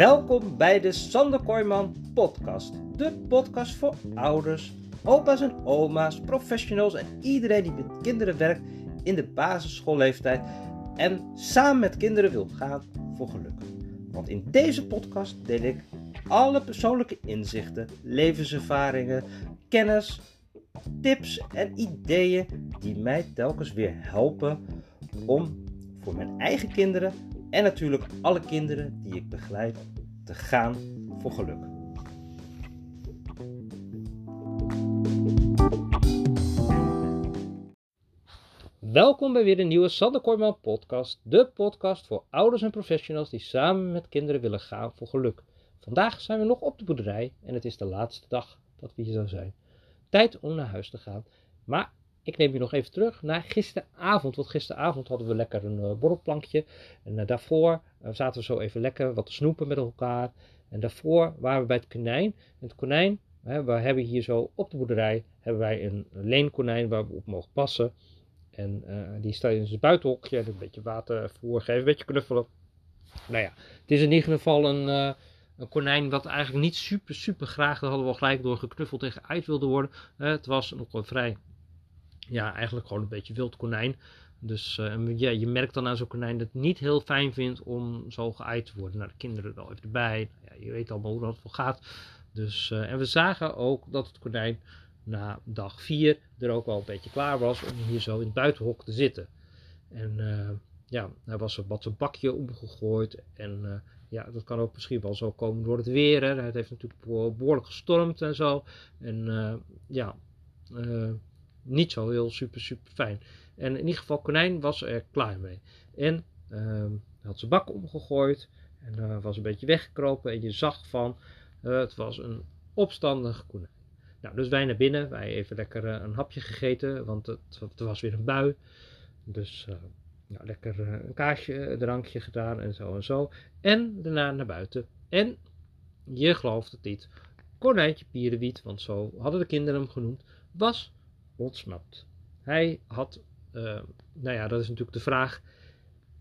Welkom bij de Sander Kooijman podcast. De podcast voor ouders, opa's en oma's, professionals en iedereen die met kinderen werkt in de basisschoolleeftijd en samen met kinderen wil gaan voor geluk. Want in deze podcast deel ik alle persoonlijke inzichten, levenservaringen, kennis, tips en ideeën die mij telkens weer helpen om voor mijn eigen kinderen en natuurlijk alle kinderen die ik begeleid te gaan voor geluk. Welkom bij weer een nieuwe Sander Kooijman podcast. De podcast voor ouders en professionals die samen met kinderen willen gaan voor geluk. Vandaag zijn we nog op de boerderij en het is de laatste dag dat we hier zo zijn. Tijd om naar huis te gaan. Maar ik neem je nog even terug naar gisteravond. Want gisteravond hadden we lekker een uh, borrelplankje. En uh, daarvoor uh, zaten we zo even lekker wat te snoepen met elkaar. En daarvoor waren we bij het konijn. En het konijn, hè, we hebben hier zo op de boerderij, hebben wij een leenkonijn waar we op mogen passen. En die staat in zijn buitenhokje. Een beetje water geven, een beetje knuffelen. Nou ja, het is in ieder geval een, een konijn wat eigenlijk niet super, super graag, daar hadden we al gelijk door geknuffeld en uit wilde worden. het was nog wel vrij ja, eigenlijk gewoon een beetje wild konijn. Dus uh, ja, je merkt dan aan zo'n konijn dat het niet heel fijn vindt om zo geëid te worden. Nou, de kinderen wel even erbij. Nou, ja, je weet allemaal hoe dat wel gaat. Dus, uh, en we zagen ook dat het konijn na dag 4 er ook wel een beetje klaar was om hier zo in het buitenhok te zitten. En uh, ja, hij was wat zijn bakje omgegooid. En ja, dat kan ook misschien wel zo komen door het weer. Hè. Het heeft natuurlijk behoorlijk gestormd en zo. En ja, niet zo heel super, super fijn. En in ieder geval, konijn was er klaar mee. En uh, had zijn bak omgegooid en uh, was een beetje weggekropen. En je zag van, uh, het was een opstandig konijn. Nou, dus wij naar binnen. Wij even lekker uh, een hapje gegeten, want het, het, was weer een bui. Dus nou, lekker een kaasje, drankje gedaan en zo en zo. En daarna naar buiten. En je gelooft het niet. Konijntje Pierenwiet, want zo hadden de kinderen hem genoemd, was ontsnapt. Hij had, uh, nou ja, dat is natuurlijk de vraag: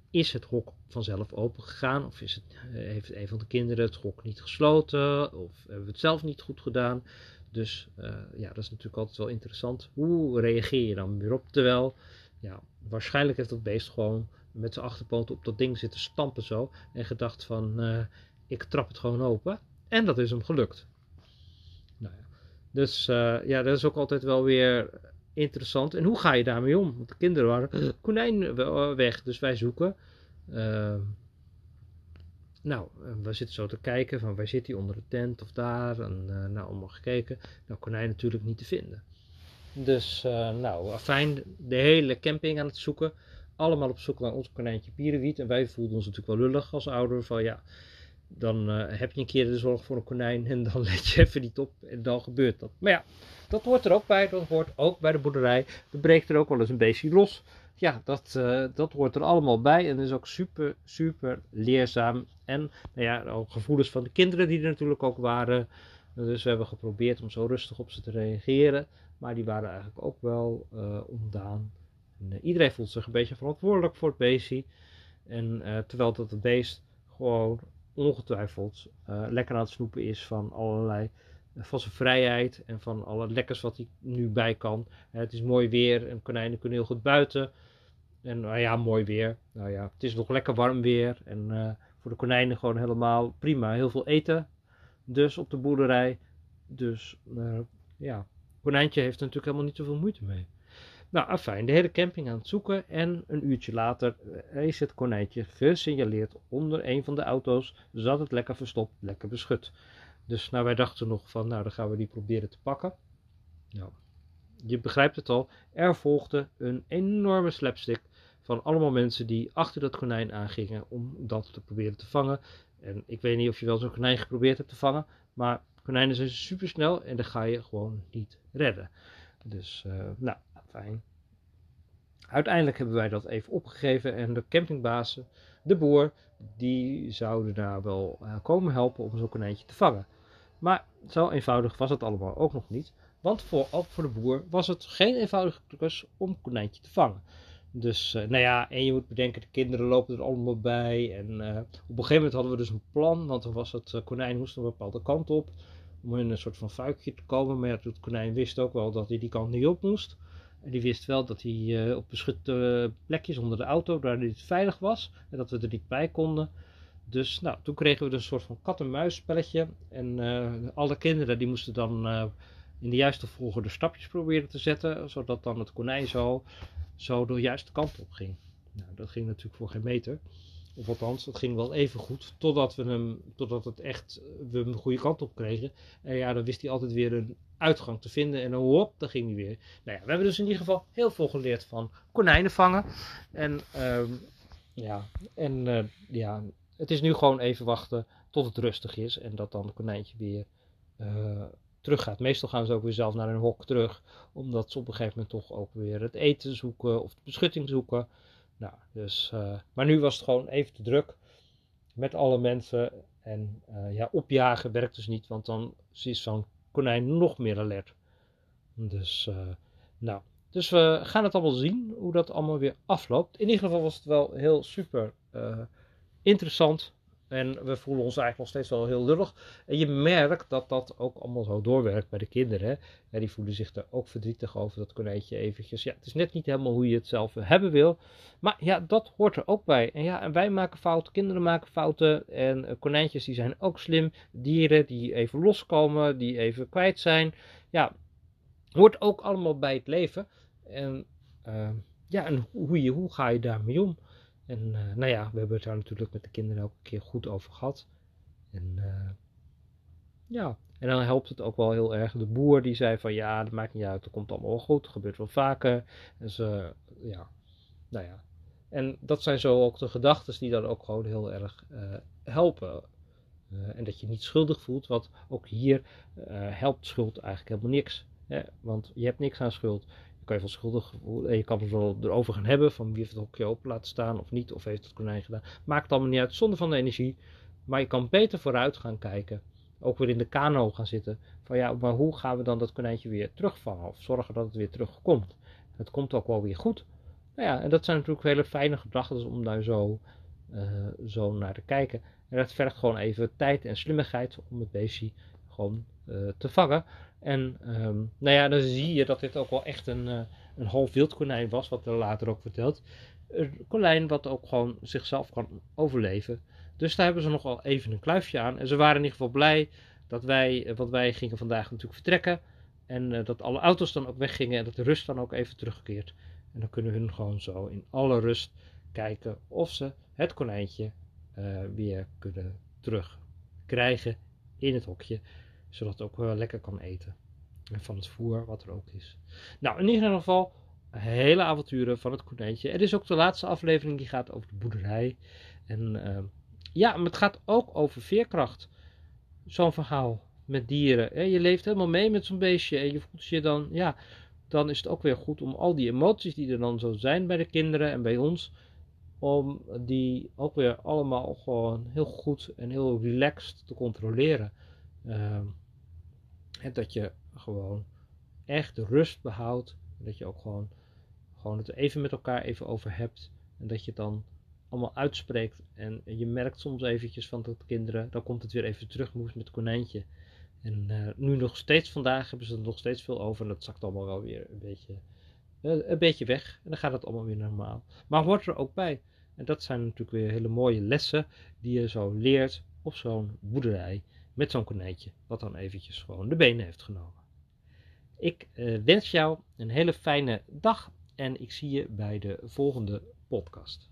is het hok vanzelf open gegaan? Of is het, uh, heeft een van de kinderen het hok niet gesloten? Of hebben we het zelf niet goed gedaan? Dus uh, ja, dat is natuurlijk altijd wel interessant. Hoe reageer je dan weer op? Terwijl, ja, waarschijnlijk heeft dat beest gewoon met zijn achterpoot op dat ding zitten stampen zo. En gedacht van, ik trap het gewoon open. En dat is hem gelukt. Dus ja, dat is ook altijd wel weer interessant. En hoe ga je daarmee om? Want de kinderen waren konijn eh, weg, dus wij zoeken. Uh, nou, we zitten zo te kijken van waar zit hij onder de tent of daar. En uh, nou, allemaal gekeken. Nou, konijn natuurlijk niet te vinden. Dus, uh, nou, fijn, de hele camping aan het zoeken. Allemaal op zoek naar ons konijntje Pierenwiet. En wij voelden ons natuurlijk wel lullig als ouder. Van ja, dan uh, heb je een keer de zorg voor een konijn en dan let je even niet op en dan gebeurt dat. Maar ja, dat hoort er ook bij. Dat hoort ook bij de boerderij. Er breekt er ook wel eens een beestje los. Ja, dat, uh, dat hoort er allemaal bij en is ook super, super leerzaam. En nou ja, ook gevoelens van de kinderen die er natuurlijk ook waren. Dus we hebben geprobeerd om zo rustig op ze te reageren. Maar die waren eigenlijk ook wel uh, ontdaan. En, iedereen voelt zich een beetje verantwoordelijk voor het beestje. En terwijl dat het beest gewoon ongetwijfeld uh, lekker aan het snoepen is van allerlei eh, zijn vrijheid en van alle lekkers wat hij nu bij kan. Uh, het is mooi weer en konijnen kunnen heel goed buiten. En nou ja, mooi weer. Nou ja, het is nog lekker warm weer. En voor de konijnen gewoon helemaal prima. Heel veel eten. Dus op de boerderij. Dus ja, konijntje heeft er natuurlijk helemaal niet zoveel moeite mee. Nou, afijn, de hele camping aan het zoeken en een uurtje later eh, is het konijntje gesignaleerd onder een van de auto's. Zat het lekker verstopt, lekker beschut. Dus nou, wij dachten nog van, nou, dan gaan we die proberen te pakken. Nou, je begrijpt het al, er volgde een enorme slapstick van allemaal mensen die achter dat konijn aangingen om dat te proberen te vangen. En ik weet niet of je wel zo'n konijn geprobeerd hebt te vangen, maar konijnen zijn super snel en dan ga je gewoon niet redden. Dus, uh, nou, Fijn. Uiteindelijk hebben wij dat even opgegeven en de campingbaas, de boer, die zouden daar wel uh, komen helpen om zo'n konijntje te vangen. Maar zo eenvoudig was het allemaal ook nog niet. Want voor, voor de boer was het geen eenvoudige klus om een konijntje te vangen. Dus, nou ja, en je moet bedenken, de kinderen lopen er allemaal bij. En op een gegeven moment hadden we dus een plan, want dan was het konijn moest een bepaalde kant op. Om in een soort van fuikje te komen. Maar het konijn wist ook wel dat hij die kant niet op moest. En die wist wel dat hij op beschutte plekjes onder de auto, daar niet veilig was. En dat we er niet bij konden. Dus nou, toen kregen we dus een soort van kat-en-muis spelletje. En alle kinderen die moesten dan in de juiste volgorde stapjes proberen te zetten, zodat dan het konijn zo, zo de juiste kant op ging. Nou, dat ging natuurlijk voor geen meter. Of althans, dat ging wel even goed, totdat we hem, totdat het echt, we hem de goede kant op kregen. En ja, dan wist hij altijd weer een uitgang te vinden en dan hop, dan ging hij weer. Nou ja, we hebben dus in ieder geval heel veel geleerd van konijnen vangen. En um, ja, en uh, ja, het is nu gewoon even wachten tot het rustig is en dat dan het konijntje weer uh, teruggaat. Meestal gaan ze ook weer zelf naar hun hok terug, omdat ze op een gegeven moment toch ook weer het eten zoeken of de beschutting zoeken. Nou, dus, uh, maar nu was het gewoon even te druk met alle mensen. En uh, ja, opjagen werkt dus niet, want dan is zo'n konijn nog meer alert. Dus, uh, nou, dus we gaan het allemaal zien hoe dat allemaal weer afloopt. In ieder geval was het wel heel super interessant en we voelen ons eigenlijk nog steeds wel heel lullig. En je merkt dat dat ook allemaal zo doorwerkt bij de kinderen. Ja, die voelen zich er ook verdrietig over dat konijntje eventjes. Ja, het is net niet helemaal hoe je het zelf hebben wil. Maar ja, dat hoort er ook bij. En ja, en wij maken fouten, kinderen maken fouten. En uh, konijntjes die zijn ook slim. Dieren die even loskomen, die even kwijt zijn. Ja, hoort ook allemaal bij het leven. En uh, ja, en hoe, je, hoe ga je daarmee om? En uh, nou ja, we hebben het daar natuurlijk met de kinderen elke keer goed over gehad. En uh, ja, en dan helpt het ook wel heel erg. De boer die zei van ja, dat maakt niet uit, dat komt allemaal goed, dat gebeurt wel vaker. En ze, ja, nou ja. En dat zijn zo ook de gedachten die dan ook gewoon heel erg uh, helpen. en dat je niet schuldig voelt, want ook hier helpt schuld eigenlijk helemaal niks. Hè? Want je hebt niks aan schuld kan je schuldig en je kan het wel erover gaan hebben van wie heeft het hokje open laten staan of niet, of heeft het konijn gedaan. Maakt allemaal niet uit, zonder van de energie. Maar je kan beter vooruit gaan kijken. Ook weer in de kano gaan zitten. Van ja, maar hoe gaan we dan dat konijntje weer terugvangen? Of zorgen dat het weer terugkomt? Het komt ook wel weer goed. Nou ja, en dat zijn natuurlijk hele fijne gedachten om daar zo, uh, zo naar te kijken. En dat vergt gewoon even tijd en slimmigheid om het beestje gewoon uh, te vangen. En um, nou ja, dan zie je dat dit ook wel echt een, uh, een half wild konijn was, wat er later ook verteld. Een konijn wat ook gewoon zichzelf kan overleven. Dus daar hebben ze nog wel even een kluifje aan. En ze waren in ieder geval blij dat wij, eh, want wij gingen vandaag natuurlijk vertrekken. En dat alle auto's dan ook weggingen en dat de rust dan ook even terugkeert. En dan kunnen hun gewoon zo in alle rust kijken of ze het konijntje weer kunnen terugkrijgen in het hokje zodat het ook wel lekker kan eten. En van het voer wat er ook is. Nou, in ieder geval hele avonturen van het konijntje. Het is ook de laatste aflevering die gaat over de boerderij. En uh, ja, maar het gaat ook over veerkracht. Zo'n verhaal met dieren. Je leeft helemaal mee met zo'n beestje en je voelt je dan, ja, dan is het ook weer goed om al die emoties die er dan zo zijn bij de kinderen en bij ons, om die ook weer allemaal gewoon heel goed en heel relaxed te controleren. Uh, en dat je gewoon echt rust behoudt. Dat je ook gewoon, gewoon het even met elkaar even over hebt. En dat je dan allemaal uitspreekt. En je merkt soms eventjes van dat kinderen, dan komt het weer even terug, moest met het konijntje. En uh, nu nog steeds vandaag hebben ze er nog steeds veel over. En dat zakt allemaal wel weer een beetje, uh, een beetje weg. En dan gaat het allemaal weer normaal. Maar hoort er ook bij. En dat zijn natuurlijk weer hele mooie lessen die je zo leert op zo'n boerderij met zo'n konijntje, wat dan eventjes gewoon de benen heeft genomen. Ik uh, wens jou een hele fijne dag en ik zie je bij de volgende podcast.